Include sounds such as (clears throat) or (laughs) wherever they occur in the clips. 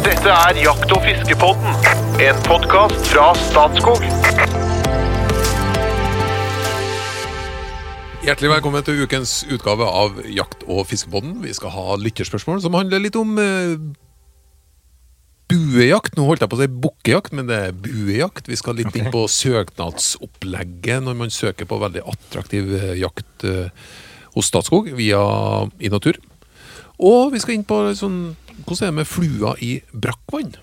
Dette er Jakt- og fiskepodden, en podkast fra Statskog. Hjertelig velkommen til ukens utgave av Jakt- og fiskepodden. Vi skal ha lytterspørsmål som handler litt om eh, buejakt. Nå holdt jeg på å si bukkejakt, men det er buejakt. Vi skal litt inn på søknadsopplegget når man søker på veldig attraktiv eh, jakt eh, hos Statskog via Inatur. Og vi skal inn på sånn, hvordan er det med flua i brakkvann.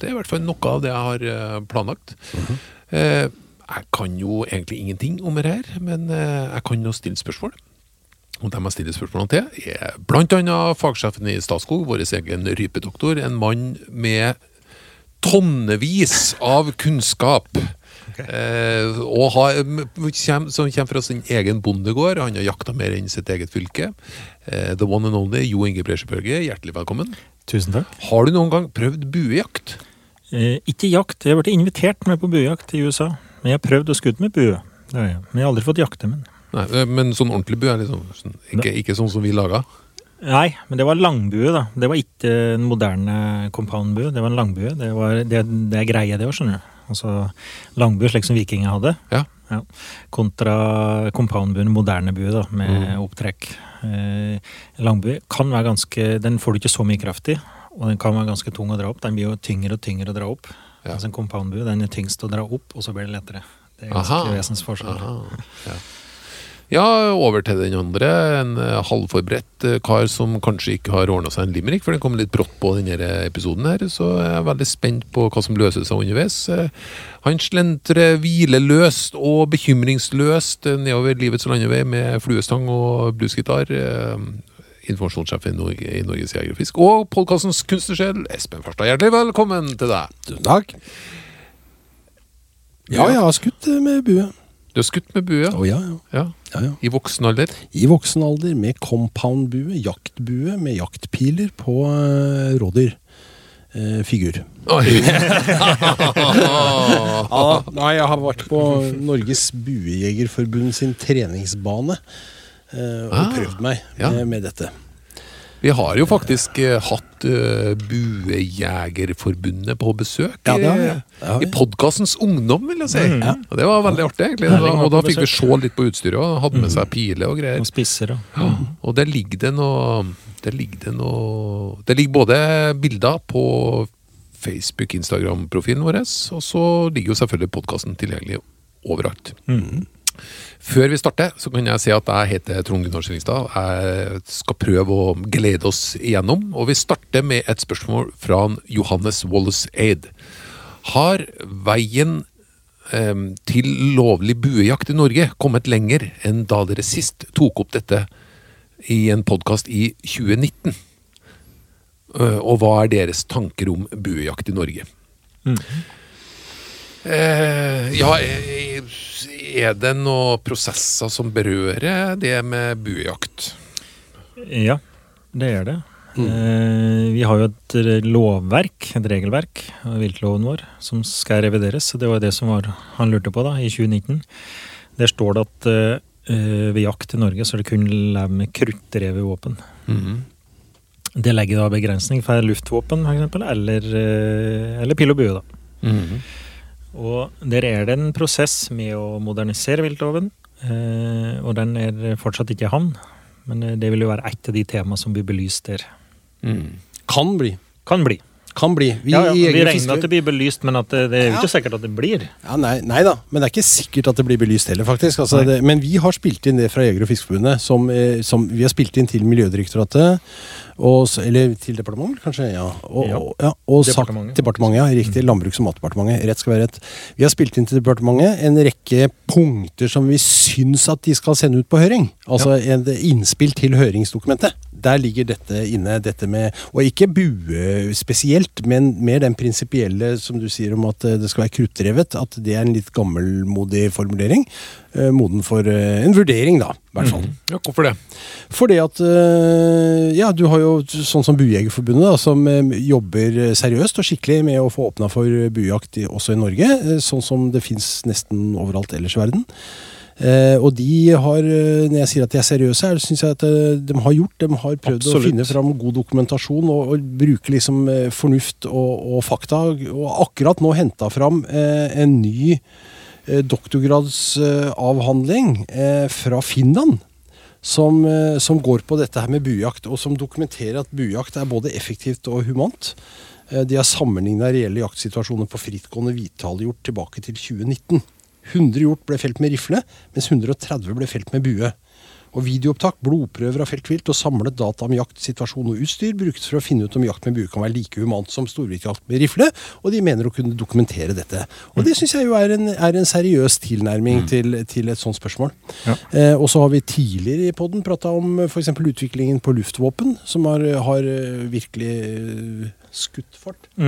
Det er i hvert fall noe av det jeg har eh, planlagt. eh, jeg kan jo egentlig ingenting om det her, men eh, jeg kan jo stille spørsmål. Og dem jeg stiller spørsmålene til, er annet fagsjefen i Statskog, vår egen rypedoktor, en mann med tonnevis av kunnskap. Eh, og har, som kommer fra sin egen bondegård. Han har jakta mer enn sitt eget fylke. Eh, the one and only Jo Inge Bresjeberget, hjertelig velkommen. Tusen takk. Har du noen gang prøvd buejakt? Eh, ikke jakt. Jeg blitt invitert med på buejakt i USA. Men jeg har prøvd å skutt med bue. Men jeg har aldri fått jakte med den. Nei, eh, men sånn ordentlig bue er liksom sånn, ikke, ikke sånn som vi laga? Nei, men det var langbue, da. Det var ikke en moderne compoundbue. Det var en langbue. Det, var, det, det er greie, det òg, skjønner du. Altså langbue slik som vikingene hadde. Ja. Kontra compoundbuen, moderne bue, da, med opptrekk. Eh, langbue kan være ganske Den får du ikke så mye kraft i. Og den kan være ganske tung å dra opp. Den blir jo tyngre og tyngre å dra opp. Ja. Altså en compoundbue den er tyngst å dra opp, og så blir det lettere. Det er ganske vesensforskjell. Aha, ja. Ja, over til den andre. En eh, halvforberedt eh, kar som kanskje ikke har ordna seg en limerick, for den kom litt brått på denne episoden her, så jeg er veldig spent på hva som løser seg underveis. Eh, Han slentrer hvileløst og bekymringsløst nedover livets landevei med fluestang og bluesgitar. Informasjonssjef i Norge, i Norges Jeger og podkastens kunstnersjel, Espen Farstad. Hjertelig velkommen til deg. Tusen takk. Ja, jeg har skutt med bue. Du har skutt med bue Oh, ja, ja. ja, ja, ja. i voksen alder. I voksen alder med compound-bue, jaktbue med jaktpiler på uh, rådyr. Uh, figur. Oi. (laughs) Ja, nei, jeg har vært på Norges Buejegerforbund sin treningsbane uh, og Ah, prøvd meg ja. med, med dette. Vi har jo faktisk eh, hatt uh, Buejegerforbundet på besøk Ja, det har vi. Det har vi. i podkastens ungdom, vil jeg si. Mm, Ja. Og det var veldig artig, egentlig. Da, og da fikk vi se litt på utstyret, og hadde med seg piler og greier. Og spisser og Ja. Og der ligger det noe Der ligger det noe Det ligger både bilder på Facebook, Instagram-profilen vår, og så ligger jo selvfølgelig podkasten tilgjengelig overalt. Før vi starter, så kan jeg si at jeg heter Trond Gunnar Skillingstad. Jeg skal prøve å glede oss igjennom, og vi starter med et spørsmål fra Johannes Wallace Aid. Har veien eh, til lovlig buejakt i Norge kommet lenger enn da dere sist tok opp dette i en podkast i 2019? Eh, Og hva er deres tanker om buejakt i Norge? Eh, ja, eh, er det noen prosesser som berører det med buejakt? Ja, det er det. Eh, vi har jo et lovverk, et regelverk, av viltloven vår, som skal revideres. Det var det som var, han lurte på da, i 2019. Der står det at eh, eh, ved jakt i Norge så er det kun lov med kruttdrevet våpen. Mhm. Det legger da begrensning for luftvåpen, f.eks., eller, eh, eller pil og bue. da. Mhm. Og der er det en prosess med å modernisere viltloven, eh, og den er fortsatt ikke i havn. Men eh, det vil jo være ett av de temaene som blir belyst der. Mm. Kan bli. Kan bli. Kan bli. Vi, ja, ja, vi regner Fisker- at det blir belyst, men det, det er jo Ja. ikke sikkert at det blir. Ja, nei, nei da, men det er ikke sikkert at det blir belyst heller, faktisk. Altså, det, men vi har spilt inn det fra Jeger- og Fiskerforbundet, som, eh, som vi har spilt inn til Miljødirektoratet. Og, eller til departementet, kanskje? Ja. Og, Ja. og, ja, og sagt- Departementet. ja, riktig. Landbruks- og matdepartementet. Rett skal være rett. Vi har spilt inn til departementet en rekke punkter som vi syns at de skal sende ut på høring. Altså en innspill til høringsdokumentet. Der ligger dette inne, dette med Og ikke bue spesielt, men mer den prinsipielle som du sier om at eh, det skal være kruttdrevet. At det er en litt gammelmodig formulering. Eh, Moden for eh, en vurdering, da. I hvert fall. Ja, hvorfor det? Fordi at Ja, du har jo sånn som Buejegerforbundet, da, som jobber seriøst og skikkelig med å få åpna for buejakt også i Norge. Sånn som det fins nesten overalt ellers i verden. Eh, og de har, eh, når jeg sier at de er seriøse, her, synes jeg at eh, de har gjort. De har prøvd Absolutt. å finne fram god dokumentasjon og, og bruke liksom eh, fornuft og, og fakta. Og akkurat nå henta fram eh, en ny eh, doktorgradsavhandling fra Finland. Som, som går på dette her med buejakt, og som dokumenterer at buejakt er både effektivt og humant. De har sammenligna reelle jaktsituasjoner på frittgående hvithalehjort tilbake til 2019. 100 hjort ble felt med rifle, mens 130 ble felt med bue. Og Videoopptak, blodprøver av feltvilt og samlet data om jakt, situasjon og utstyr brukes for å finne ut om jakt med bue kan være like humant som storviltjakt med rifle, og de mener å kunne dokumentere dette. Og det syns jeg jo er en, er en seriøs tilnærming til, til et sånt spørsmål. Ja. Eh, og så har vi tidligere i podden prata om f.eks. utviklingen på luftvåpen, som har, har eh, virkelig eh, skutt fart. (laughs)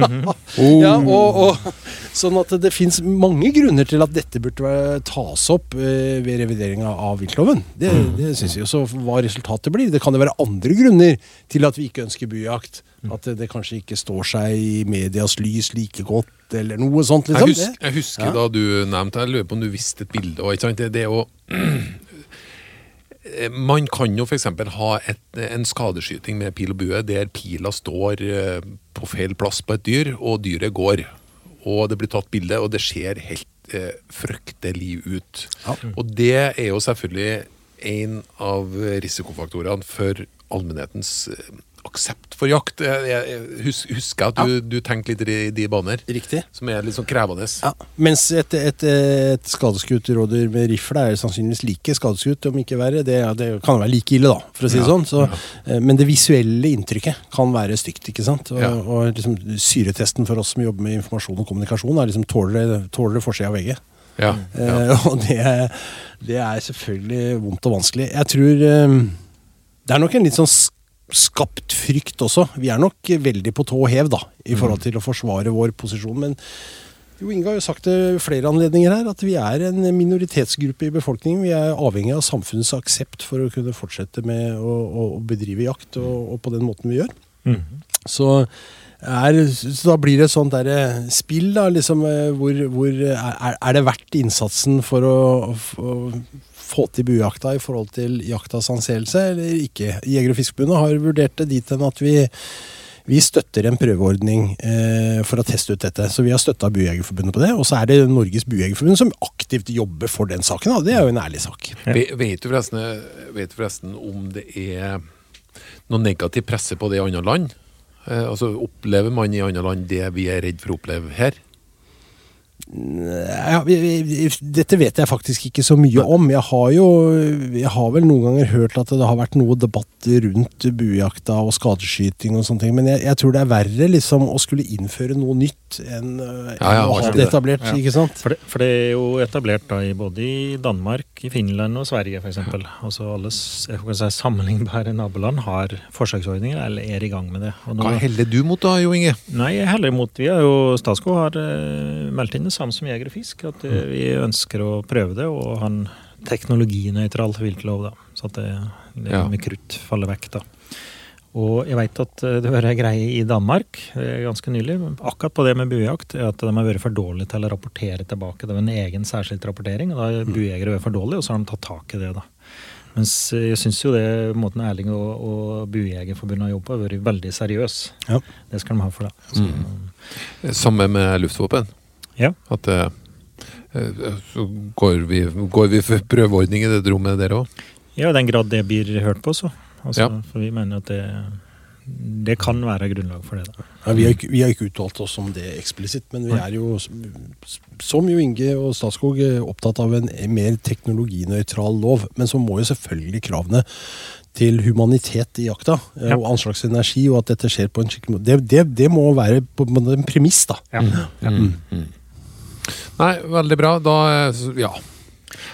ja, og, og, (laughs) sånn at det fins mange grunner til at dette burde tas opp eh, ved revideringa av viltloven. Det, det syns jeg. Så hva resultatet blir, det kan jo være andre grunner til at vi ikke ønsker byjakt. At det, det kanskje ikke står seg i medias lys like godt, eller noe sånt. Jeg, husker, jeg husker Ja. da du nevnte Jeg lurer på om du visste et bilde. Og, sant? Det, det jo (clears throat) Man kan jo f.eks. ha et, en skadeskyting med pil og bue der pila står eh, på feil plass på et dyr, og dyret går. Og det blir tatt bilde, og det ser helt eh, fryktelig ut. Og det er jo selvfølgelig en av risikofaktorene for allmennhetens eh, aksept for jakt. Jeg, jeg, jeg hus, husker at du, du tenkte litt i de baner. Riktig. Som er litt sånn krevende. Ja, mens et, et, et skadeskutt rådyr med rifle er sannsynligvis like skadeskutt, om ikke verre. Det, det kan være like ille, da, for å si det sånn. Så, ja. Men det visuelle inntrykket kan være stygt, ikke sant. Og, og liksom, syretesten for oss som jobber med informasjon og kommunikasjon, er liksom tåler det, forsida av vegget. Ja, ja. Eh, (laughs) og det, det er selvfølgelig vondt og vanskelig. Jeg tror eh, det er nok en litt sånn skapt frykt også. Vi er nok veldig på tå hev da, i forhold til å forsvare vår posisjon. Men jo Inge har jo sagt det flere anledninger her, at vi er en minoritetsgruppe i befolkningen. Vi er avhengig av samfunnets aksept for å kunne fortsette med å, å å bedrive jakt, og, og på den måten vi gjør. Så, er, så da blir det et sånt der spill, da, liksom, eh, hvor, hvor er, er det verdt innsatsen for å, for få til buejakta i forhold til jaktas anseelse, eller ikke? Jeger- og Fiskerforbundet har vurdert det dit hen at vi vi støtter en prøveordning eh, for å teste ut dette. Så vi har støtta Buejegerforbundet på det. Og så er det Norges Buejegerforbund som aktivt jobber for den saken. Da. Det er jo en ærlig sak. Ja. Vet du, forresten, vet du forresten om det er noe negativ presse på det i andre land? Eh, altså Opplever man i andre land det vi er redd for å oppleve her? Ja, dette vet jeg faktisk ikke så mye om. Jeg har jo jeg har vel noen ganger hørt at det har vært noe debatt rundt buejakta og skadeskyting og sånne ting, men jeg, jeg tror det er verre liksom å skulle innføre noe nytt enn øh, Ja, ja, å ha det etablert, Ja. ikke sant? For det, for det er jo etablert da både i Danmark, i Finland og Sverige f.eks. Altså alle s- jeg kan si, sammenlignbare naboland har forsøksordninger eller er i gang med det. Og nå- Hva heller du mot da, Jo Inge? Nei, jeg heller imot. Vi har jo, Statskog har eh, meldt inn det samme som Jeger og Fisk, at eh, Mm. vi ønsker å prøve det og ha en teknologinøytral viltlov, da. Så at det, det Ja. med krutt faller vekk, da. Og jeg veit at eh, det var en greie i Danmark eh, ganske nylig, akkurat på det med buejakt, er at de har vært for dårlige til å rapportere tilbake. Det var en egen særskilt rapportering, og da er har buejegere vært for dårlige, og så har de tatt tak i det, da. Mens eh, jeg syns jo det måten Erling og, og Buejegerforbundet har jobbet på, har vært veldig seriøs. Ja. Det skal de ha for det. Mm. Samme med luftvåpen. Ja. At eh, eh, så går vi, går vi for prøveordning i det rommet der òg? Ja, i den grad det blir hørt på, så. Altså, Ja. For vi mener at det, det kan være grunnlag for det. da. Ja, vi, har ikke, vi har ikke uttalt oss om det eksplisitt, men vi er jo, som jo Inge og Statskog, eh, opptatt av en mer teknologinøytral lov. Men så må jo selvfølgelig kravene til humanitet i jakta Ja. og anslagsenergi, og at dette skjer på en skikkelig måte, det, det, det må være på en måte Ja. Mm. da. Nei, veldig bra. Da eh, ja.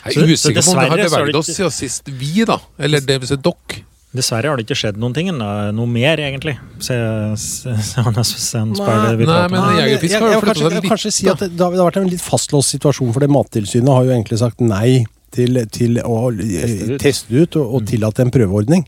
Jeg er usikker på om det har beveget oss siden sist vi, da. Eller det vil si dere. Dessverre har det ikke skjedd noen ting, noe mer, egentlig. Se, se, se, Nei, vi nei, men Jegerfisk jeg, jeg, har jo flytta seg litt, kanskje si at det, det har vært en litt fastlåst situasjon, for det Mattilsynet har jo egentlig sagt nei til, til å Teste ut. teste ut og, og tillate en prøveordning.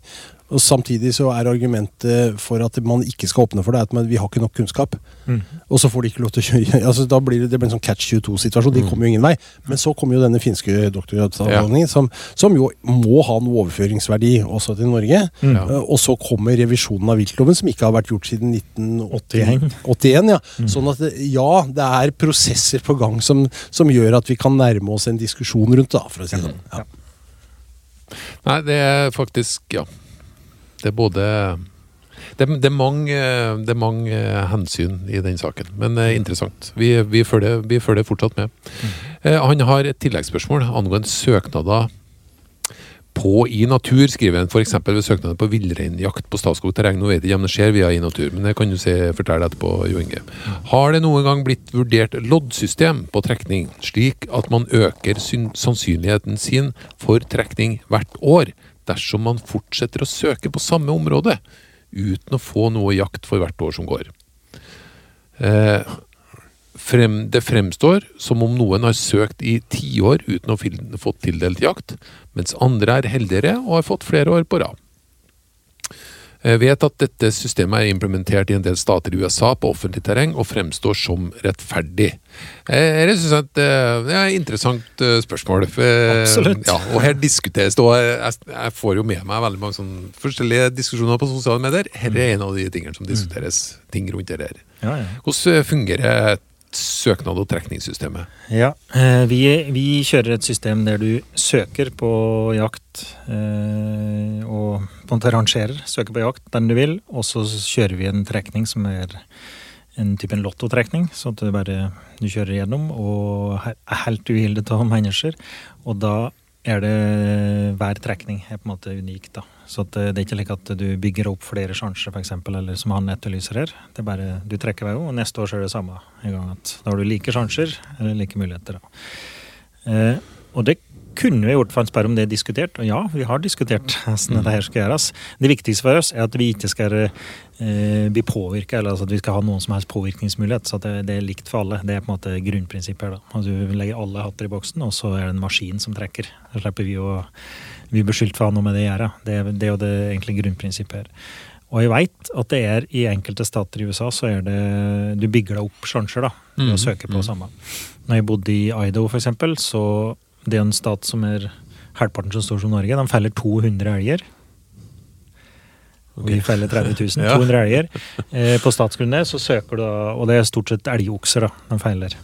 Og Samtidig så er argumentet for at man ikke skal åpne for det, at man, vi har ikke nok kunnskap. Mm. Og så får de ikke lov til å kjøre. (laughs) Altså, da blir det, det blir en sånn catch 22-situasjon. Mm. De kommer jo ingen vei. Men så kommer jo denne finske doktorgradsavhandlingen, som, som jo må ha noe overføringsverdi også til Norge. Mm. Ja. Eh, Og så kommer revisjonen av viltloven, som ikke har vært gjort siden 1981. 81, ja. Sånn at ja, det er prosesser på gang som, som gjør at vi kan nærme oss en diskusjon rundt det, for å si det sånn. Ja. Nei, det er faktisk Ja. Det er både det, det, er mange, det er mange eh, hensyn i den saken, men eh, interessant. Vi, vi, følger, vi følger fortsatt med. Eh, han har et tilleggsspørsmål angående søknader på i natur, skriver han. F.eks. ved søknader på villreinjakt på Statskog terreng. Nå vet jeg ikke om det skjer via i natur, men det kan du se, fortelle etterpå, Jo Inge. Har det noen gang blitt vurdert loddsystem på trekning, slik at man øker syn sannsynligheten sin for trekning hvert år, dersom man fortsetter å søke på samme område, uten å få noe jakt for hvert år som går? Eh, frem, det fremstår som om noen har søkt i tiår uten å fått tildelt jakt, mens andre er heldigere og har fått flere år på rad. Jeg vet at dette systemet er implementert i en del stater i USA på offentlig terreng og fremstår som rettferdig. Eh, Jeg synes at eh, det er et interessant eh, spørsmål. eh, Absolutt. Ja, og her diskuteres det, og jeg, får jo med meg veldig mange sånne forskjellige diskusjoner på sosiale medier. Her er en av de tingene som diskuteres, ting rundt det her. Hvordan eh, fungerer søknad- og trekningssystemet? Ja, eh, vi, vi kjører et system der du søker på jakt eh, og på en måte rangerer, søker på jakt den du vil, og så kjører vi en trekning som er en type lottotrekning, så at du bare du kjører gjennom og er helt uhildet av mennesker. Og da er det hver trekning er på en måte unik, da. Så det det er ikke slik at du bygger opp flere sjanser, f.eks., eller som han etterlyser her. Det er bare du trekker vei, og neste år så det samme. En gang at da har du like sjanser, eller like muligheter. Eh, og det kunne vi gjort for en spørre om det er diskutert, og ja, vi har diskutert (laughs) hvordan dette her skal gjøres. Det viktigste for oss er at vi ikke skal eh, bli påvirka, eller altså at vi skal ha noen som helst påvirkningsmulighet. Så det, det er likt for alle. Det er på en måte grunnprinsippet her. da. Altså, vi legger alle hatter i boksen, og så er det en maskin som trekker. Så slipper vi å bli beskyldt for å ha noe med det å gjøre. Det, det er jo det egentlig grunnprinsippet her. Og jeg veit at det er i enkelte stater i USA så er det Du bygger deg opp sjanser da, ved å Mhm, søke på samme. Når jeg bodde i Idaho, eksempel, så det er en stat som er halvparten så stor som Norge. De feller 200 elger. Okay. vi feller 30 000. (laughs) Ja. 200 elger. Eh, på statsgrunnet så søker du da, og det er stort sett elgokser da, de feiler.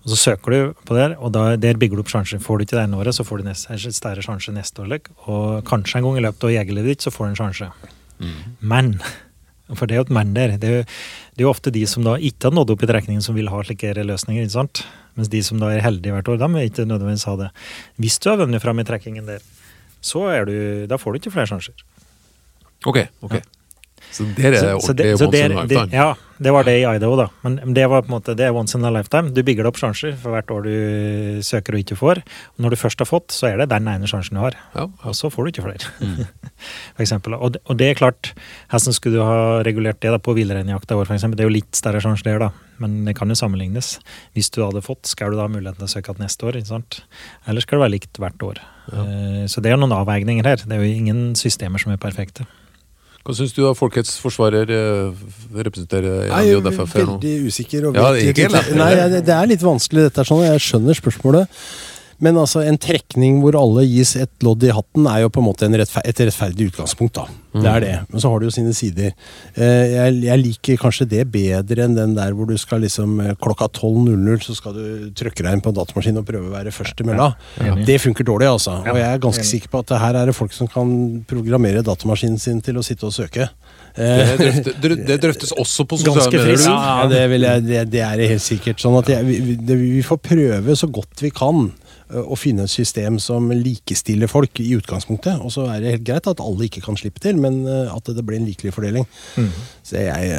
Og så søker du på der, og da, der bygger du opp sjanser. Får du ikke det ene året, så får du neste, større sjanse neste år. Og kanskje en gang i løpet av jegerlivet ditt, så får du en sjanse. Men (laughs) for det er jo et men der. Det er, jo, det er jo ofte de som da ikke har nådd opp i trekningen, som vil ha slike løsninger. ikke sant? Mens de som da er heldige hvert år, de vil ikke nødvendigvis ha det. Hvis du har vunnet fram i trekkingen der, så er du, da får du ikke flere sjanser. Ok, ok. Så der er det Så- det- så once in a lifetime. Ja, det var det i Idaho, da. Men det var på en måte, det er once in a lifetime. Du bygger deg opp sjanser for hvert år du søker og ikke får. Og når du først har fått, så er det den ene sjansen du har. Ja, ja. Og så får du ikke flere. (laughs) for eksempel. Og, det- og det er klart, hvordan skulle du ha regulert det da på villreinjakta i for eksempel? Det er jo litt større sjanse der, da. Men det kan jo sammenlignes. Hvis du hadde fått, skal du da ha muligheten til å søke igjen neste år? ikke sant? Eller skal det være likt hvert år? Ja. Så det er noen avveininger her. Det er jo ingen systemer som er perfekte. Hva syns du da folkets forsvarer eh, representerer Jeg er veldig usikker. Og Ja, det er Nei, det, det er litt vanskelig dette, er sånn, jeg skjønner spørsmålet. Men altså, en trekning hvor alle gis et lodd i hatten, er jo på en måte en rettfer et rettferdig utgangspunkt. da. Det er det. Men så har det jo sine sider. Eh, jeg, jeg liker kanskje det bedre enn den der hvor du skal liksom eh, klokka 12.00 så skal du trykke deg inn på en datamaskin og prøve å være først i mølla. Ja. Det funker dårlig, altså. Og jeg er ganske sikker på at her er det folk som kan programmere datamaskinen sin til å sitte og søke. Eh, Det, drøfte, drø- det drøftes også på sosiale medier. ja, det, vil jeg, det, det er helt sikkert. Sånn at jeg, vi, det, vi får prøve så godt vi kan å finne et system som likestiller folk i utgangspunktet. Og så er det helt greit at alle ikke kan slippe til, men at det blir en likelig fordeling. Så jeg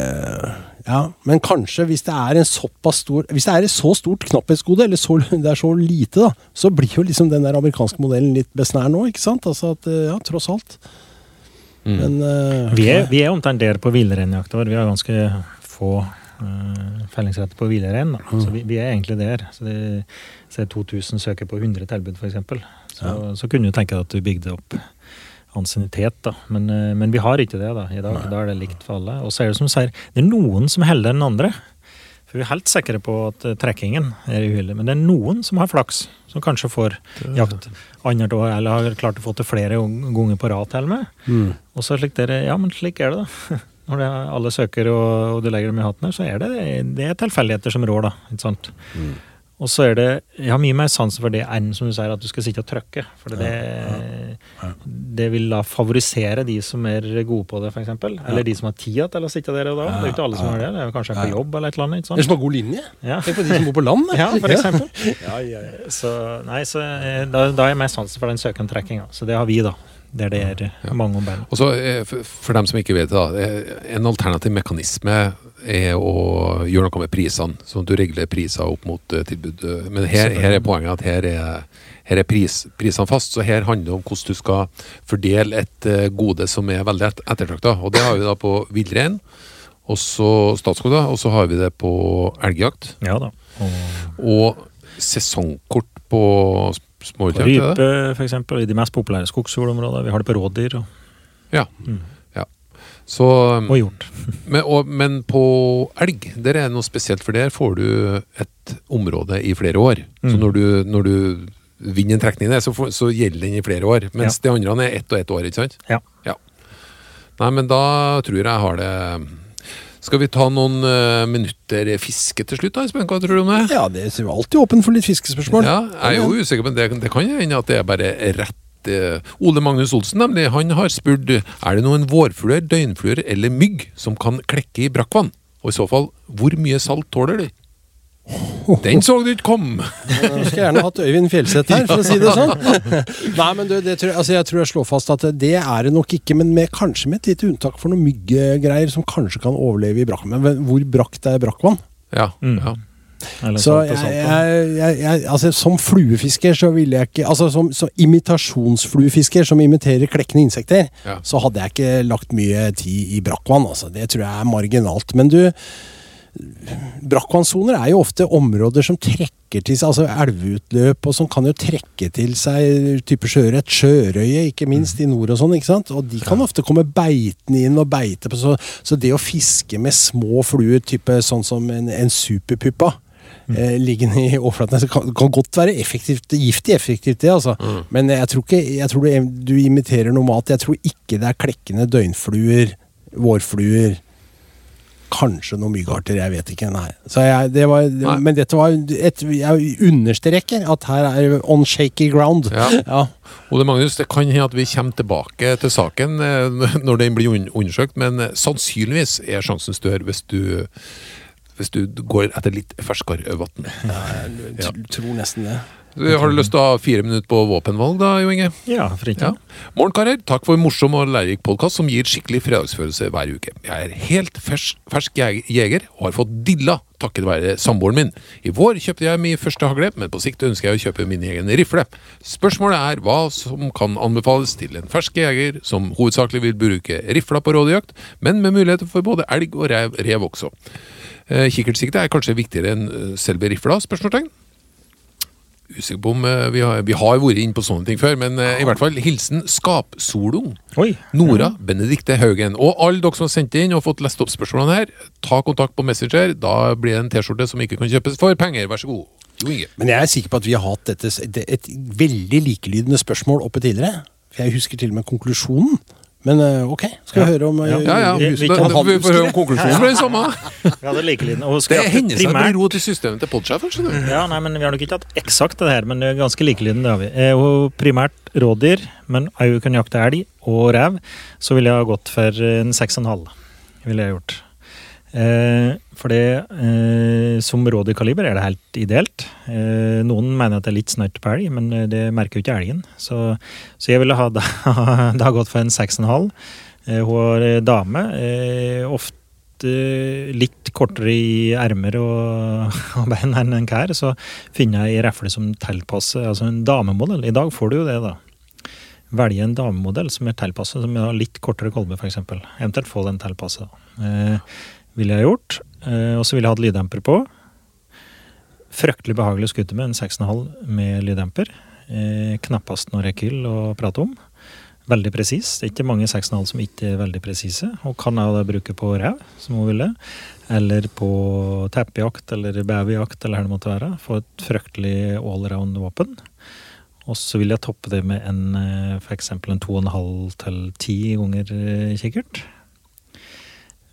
Ja, men kanskje hvis det er en såpass stor Hvis det er et så stort knapphetsgode, eller så, (laughs) det er så lite, da, så blir jo liksom den der amerikanske modellen litt besnær nå, ikke sant? Altså at Ja, tross alt. Mm. Men uh, Vi er, vi er omtrent der på villreinjakta vår. Vi har ganske få uh, fellingsretter på villrein. da. Så vi, vi er egentlig der. Så det så er 2000 søker på 100 tilbud, f.eks. Så, så kunne du tenke deg at du bygde opp ansiennitet, da. Men, eh, men vi har ikke det da, i dag. Da er det likt for alle. Og så er det som du sier, det er noen som er heldigere enn andre. For vi er helt sikre på at eh, trekkingen er uheldig. Men det er noen som har flaks, som kanskje får jakt annet år, eller har klart å få til flere ganger på rad til og med. Mm. Og så slik dere, ja, men slik er det, da. (laughs) Når det er alle søker og, og du legger dem i hatten her, så er det, det er tilfeldigheter som rår, da. ikke sant? Og så er det Jeg har mye mer sans for det enn som du sier, at du skal sitte og trykke. For det, det vil da favorisere de som er gode på det, f.eks. Eller de som har tida til å sitte der og da. Det er jo ikke alle som har det. Det er kanskje på jobb eller et eller annet. ikke Eller er som har god linje. Ja. Tenk på de som bor på land. Ja, for eksempel. (laughs) Ja, ja, ja. Så, nei, så eh, da, da er jeg mer sans for den søkentrekkinga. Så det har vi, da. Der det er mange om beina. Og så, eh, for- dem som ikke vet det, eh, en alternativ mekanisme er å gjøre noe med prisene. Sånn at du regulerer priser opp mot eh, tilbud. Men her, her er poenget at her er, her er pris, prisene fast. Så her handler det om hvordan du skal fordele et gode som er veldig et, ettertrakta. Og det har vi da på villrein, og så Statskog, da, og så har vi det på elgjakt. Ja da. Og Og sesongkort på sm- på småviltjakt. er rype, f.eks. I de mest populære skogsfugleområdene. Vi har det på rådyr og, Ja. Mm. ja. Så og hjort. (laughs) Men, og, men på elg, der er det noe spesielt, for der får du et område i flere år. Så Mm. når du, når du vinner en trekning der, så, får, så gjelder den i flere år. Mens de andre er ett og ett år, ikke sant? Ja. Nei, men da tror jeg jeg har det Skal vi ta noen uh, minutter fiske til slutt, da, Espen? Hva tror du om det? Ja, det er jo alltid åpen for litt fiskespørsmål. Ja, jeg er jo usikker, men det, det kan hende at det er bare rett eh, Ole Magnus Olsen nemlig, han har spurt er det noen vårfugler, døgnfluer eller mygg som kan klekke i brakkvann. Og i så fall, hvor mye salt tåler de? Den så du ikke komme! Jeg skulle gjerne hatt Øyvind Fjelseth her, for å si det sånn. Nei, men du, det tror jeg, altså jeg tror jeg slår fast at det er det nok ikke, men med, kanskje med et lite unntak for noen myggegreier som kanskje kan overleve i brakkvann. Men hvor brakt er brakkvann? Ja, Mm. ja. Så jeg, jeg, jeg, jeg, altså som fluefisker så ville jeg ikke Altså som, som imitasjonsfluefisker som imiterer klekkende insekter, Ja. så hadde jeg ikke lagt mye tid i brakkvann. Altså. Det tror jeg er marginalt. Men du, brakkvannssoner er jo ofte områder som trekker til seg altså elveutløp, og som kan jo trekke til seg type sjøørret. Sjørøye, ikke minst, i nord og sånn. ikke sant? Og de kan ofte komme beitende inn og beite på. Så, så det å fiske med små fluer, type sånn som en, en superpuppa eh, liggende i overflaten, kan, kan godt være effektivt, giftig effektivt, det, altså. Men jeg tror ikke jeg tror du, du imiterer noe mat. Jeg tror ikke det er klekkende døgnfluer, vårfluer. Kanskje noen myggarter, jeg vet ikke. Nei. Så jeg, det var, Nei. men dette var et, Jeg understreker at her er on shaky ground. Ja. Ja. Ole Magnus, det kan hende at vi kommer tilbake til saken eh, (laughs) når den blir undersøkt, men eh, sannsynligvis er sjansen større hvis du hvis du går etter litt ferskere vann. Jeg tror nesten det. Har du lyst til å ha fire minutter på våpenvalg da, Jo Inge? Ja, for ikke. Ja. Morgen, karer. Takk for en morsom og lærerik podkast som gir skikkelig fredagsfølelse hver uke. Jeg er helt fersk, fersk jeger og har fått dilla takket være samboeren min. I vår kjøpte jeg min første hagle, men på sikt ønsker jeg å kjøpe min egen rifle. Spørsmålet er hva som kan anbefales til en fersk jeger som hovedsakelig vil bruke rifla på rådyrjakt, men med muligheter for både elg og rev, rev også. Eh, Kikkertsikte er kanskje viktigere enn eh, selve rifla? spørsmålstegn. Usikker på om eh, vi har, vi har vært inne på sånne ting før, men eh, i hvert fall hilsen Skapsolung. Oi. Nora Benedikte Haugen. Og alle dere som har sendt inn og fått lest opp spørsmålene her, ta kontakt på Messenger. Da blir det en T-skjorte som ikke kan kjøpes for penger. Vær så god. Jo Inge. Men jeg er sikker på at vi har hatt dette, et veldig likelydende spørsmål oppe tidligere. Jeg husker til og med konklusjonen. Men eh, ok, skal vi Ja. høre om Ja. eh, Ja, ja. Vi- Vi, vi vi får høre om konklusjonen blir den samme. ja, det. Og Det hender seg at det blir ro til systemet til podsjefen. Ja, nei, men Vi har nok ikke hatt eksakt det her, men det er ganske likelydende. det har vi. Eh, og primært rådyr, men au kan jakte elg og rev, så ville jeg ha gått for en 6,5. ville jeg gjort. Eh, for det, eh, som kaliber er det helt ideelt. Eh, noen mener at det er litt snørt på elg, men eh, det merker jo ikke elgen. Så, så jeg ville ha da, (laughs) da gått for en 6,5. Eh, hun er eh, dame. Eh, ofte litt kortere i ermer og, (laughs) og bein enn en kær, så finner jeg ei refle som tilpasser Altså en damemodell. I dag får du jo det, da. Velge en damemodell som er tilpasset, som har litt kortere kolbe, f.eks. Eventuelt få den tilpasset. Eh, ville jeg gjort. Eh, og så ville jeg hatt lyddemper på. Fryktelig behagelig å skute med en 6,5 med lyddemper. Eh, knappast noe rekyl å prate om. veldig presis. Det er ikke mange 6,5 som ikke er veldig presise, og kan jeg da bruke på rev, som hun ville. Eller på teppejakt eller beverjakt eller hva det måtte være. Få et fryktelig allround våpen. Og så vil jeg toppe det med en eh, f.eks. en 2,5 til 10 ganger eh, kikkert.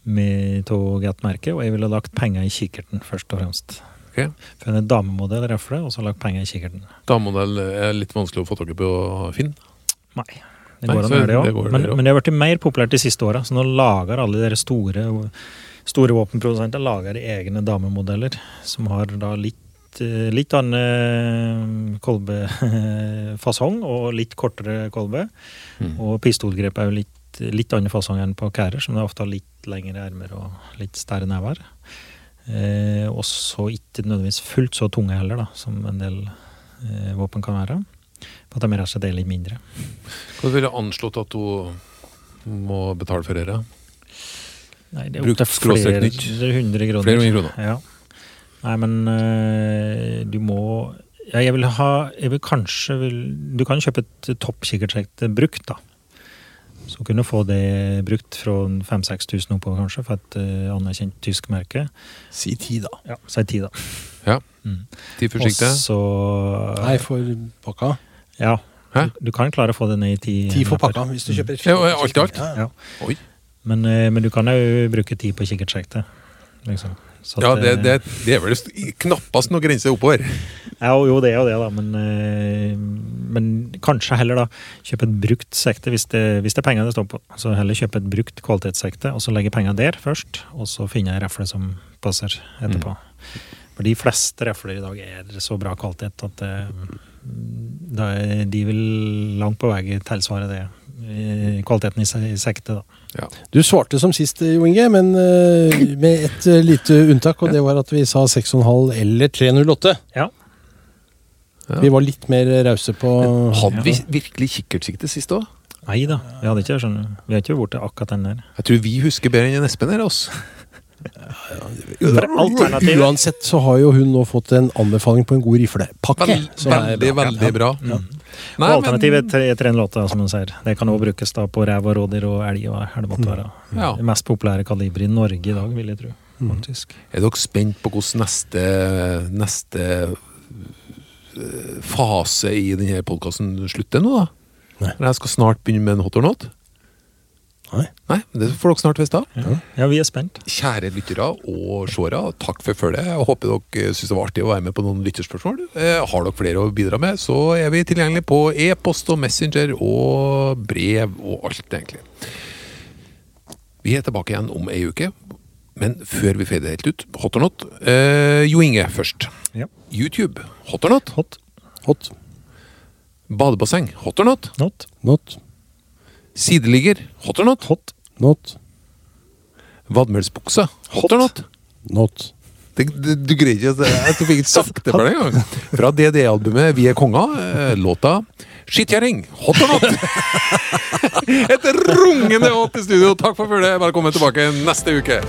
Med av et merke, og jeg ville lagt penger i kikkerten først og fremst. Okay. Funnet damemodell røfle, og så lagt penger i kikkerten. Damemodell er litt vanskelig å få tak i på Finn. Nei. Det Nei, går an å gjøre det òg. Men, men det har blitt mer populært de siste åra. Så nå lager alle de store, store våpenprodusenter lager egne damemodeller som har da litt, eh, litt annen kolbefasong og litt kortere kolbe. Mm. Og pistolgrep er jo litt, litt annen fasong enn på kærer, som det ofte har litt lengre ermer og litt større never. Eh, og så ikke nødvendigvis fullt så tunge heller, da, som en del eh, våpen kan være. For at de rett og slett er litt mindre. Hva ville du anslått at hun må betale for dette? Nei, det er skråstrek flere er 100 kroner. Flere hundre kroner. Ja. Nei, men øh, du må ja, Jeg vil ha jeg vil kanskje vil, Du kan kjøpe et toppkikkertrekk brukt, da. Så kunne du få det brukt fra 5000-6000 oppover, kanskje, for et uh, anerkjent tysk merke. Si ti, da. Ja, Si ti, da. Ja. Mm. Ti forsiktige? Og så Nei, for pakka. Ja. Hæ? Du, du kan klare å få det ned i ti. Ti for pakka, hvis du kjøper ja, alt i alt. Ja, ja. Men, uh, men du kan jo bruke ti på kikkertsjektet. Liksom. Ja, det, øh, det, det er vel knappast noen grense oppover. Ja, jo, det er jo det, da. Men, eh, men kanskje heller da kjøpe et brukt sekte hvis det, hvis det er penger det står på. Så heller kjøpe et brukt kvalitetssekte, og så legge penger der først. Og så finne ei refle som passer etterpå. For de fleste refler i dag er så bra kvalitet at er, de vil langt på vei tilsvare det. eh, Kvaliteten i se- i da. Du svarte som sist, Jo Inge, men eh, med et eh, lite unntak, og det var at vi sa 6,5 eller 308. Ja. Ja. Vi var litt mer rause på Hadde vi virkelig kikkertsikte sist òg? Nei da, vi hadde ikke skjønner. Vi har ikke vært til akkurat den der. Jeg tror vi husker bedre enn Espen her, altså. Uansett så har jo hun nå fått en anbefaling på en god riflepakke. Veldig, er veldig, bra. veldig bra. Mm. Nei, og alternativet men, er 308, som hun sier. Det kan også brukes da på rev og rådyr og elg og måtte være. Ja. Det mest populære kaliberet i Norge i dag, vil jeg tro. faktisk. er dere spent på hvordan neste, neste eh, fase i denne podkasten slutter nå, da? Nei. Jeg skal snart begynne med en hot or not? Nei. Nei, Det får dere snart vite. Ja. ja, vi er spent. Kjære lyttere og seere, takk for følget. Jeg håper dere syns det var artig å være med på noen lytterspørsmål. Eh, har dere flere å bidra med, så er vi tilgjengelige på e-post og Messenger og brev og alt, egentlig. Vi er tilbake igjen om ei uke, men før vi fader helt ut, hot or not eh, Jo Inge først. Ja. YouTube, hot or not? Hot. Hot. Badebasseng, hot or not? Not. Not. Sideligger, hot or not? Hot. Not. Vadmelsbukse, hot or not? Not. Det, det, du greier ikke Jeg fikk ikke sagt det for deg engang. Fra DDE-albumet Vi er konger, eh, låta 'Skittkjerring'. hot or not? (laughs) Et rungende hot i studio. Takk for følget. Velkommen tilbake neste uke.